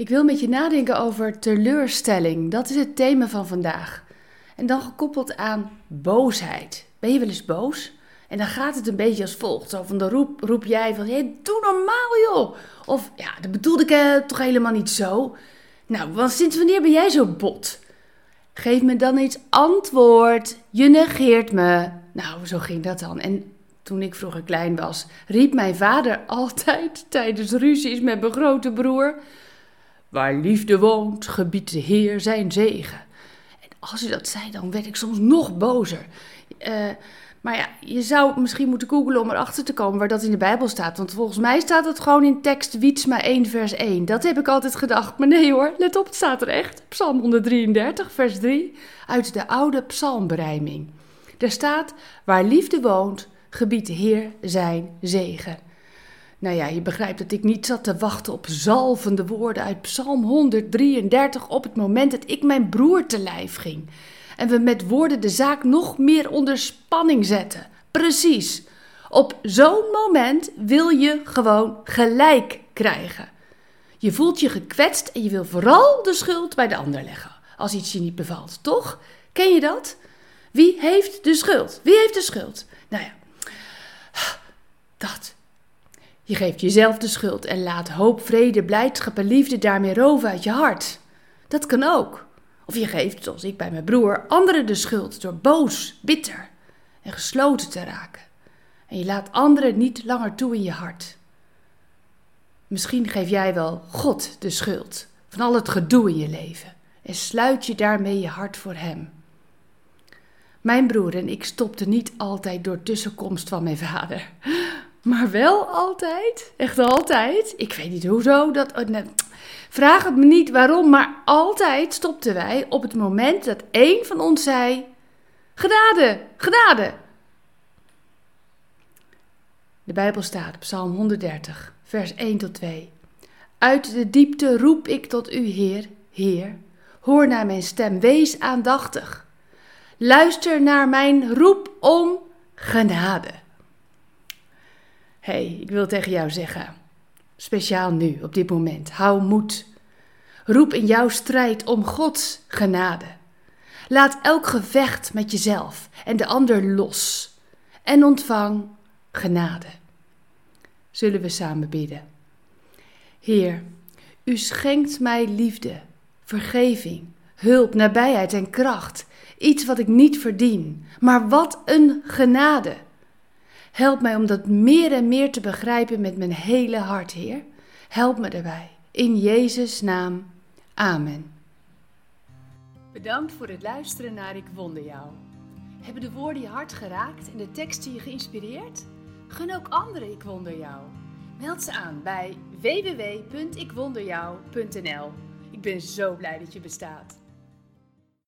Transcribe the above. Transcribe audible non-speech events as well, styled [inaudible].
Ik wil met je nadenken over teleurstelling. Dat is het thema van vandaag. En dan gekoppeld aan boosheid. Ben je wel eens boos? En dan gaat het een beetje als volgt. Zo van de roep, roep jij van, hey, doe normaal joh. Of, ja, dat bedoelde ik eh, toch helemaal niet zo. Nou, want sinds wanneer ben jij zo bot? Geef me dan iets antwoord. Je negeert me. Nou, zo ging dat dan. En toen ik vroeger klein was, riep mijn vader [laughs] altijd tijdens ruzies met mijn grote broer... Waar liefde woont, gebiedt de Heer zijn zegen. En als hij dat zei, dan werd ik soms nog bozer. Uh, maar ja, je zou misschien moeten googlen om erachter te komen waar dat in de Bijbel staat. Want volgens mij staat het gewoon in tekst Wietsma 1 vers 1. Dat heb ik altijd gedacht. Maar nee hoor, let op, het staat er echt. Psalm 133 vers 3 uit de oude psalmberijming. Daar staat, waar liefde woont, gebiedt de Heer zijn zegen. Nou ja, je begrijpt dat ik niet zat te wachten op zalvende woorden uit Psalm 133 op het moment dat ik mijn broer te lijf ging. En we met woorden de zaak nog meer onder spanning zetten. Precies. Op zo'n moment wil je gewoon gelijk krijgen. Je voelt je gekwetst en je wil vooral de schuld bij de ander leggen als iets je niet bevalt, toch? Ken je dat? Wie heeft de schuld? Wie heeft de schuld? Nou ja, dat. Je geeft jezelf de schuld en laat hoop, vrede, blijdschap en liefde daarmee roven uit je hart. Dat kan ook. Of je geeft, zoals ik bij mijn broer, anderen de schuld door boos, bitter en gesloten te raken. En je laat anderen niet langer toe in je hart. Misschien geef jij wel God de schuld van al het gedoe in je leven en sluit je daarmee je hart voor Hem. Mijn broer en ik stopten niet altijd door tussenkomst van mijn vader. Maar wel altijd, echt altijd. Ik weet niet hoezo. Dat, oh. Vraag het me niet waarom, maar altijd stopten wij op het moment dat één van ons zei: Genade, genade. De Bijbel staat, Psalm 130, vers 1 tot 2. Uit de diepte roep ik tot u, Heer, Heer. Hoor naar mijn stem, wees aandachtig. Luister naar mijn roep om genade ik wil tegen jou zeggen, speciaal nu, op dit moment, hou moed. Roep in jouw strijd om Gods genade. Laat elk gevecht met jezelf en de ander los en ontvang genade. Zullen we samen bidden? Heer, u schenkt mij liefde, vergeving, hulp, nabijheid en kracht. Iets wat ik niet verdien, maar wat een genade. Help mij om dat meer en meer te begrijpen met mijn hele hart, Heer. Help me daarbij. In Jezus' naam. Amen. Bedankt voor het luisteren naar Ik Wonder Jou. Hebben de woorden je hart geraakt en de teksten je geïnspireerd? Gun ook anderen Ik Wonder Jou. Meld ze aan bij www.ikwonderjou.nl. Ik ben zo blij dat je bestaat.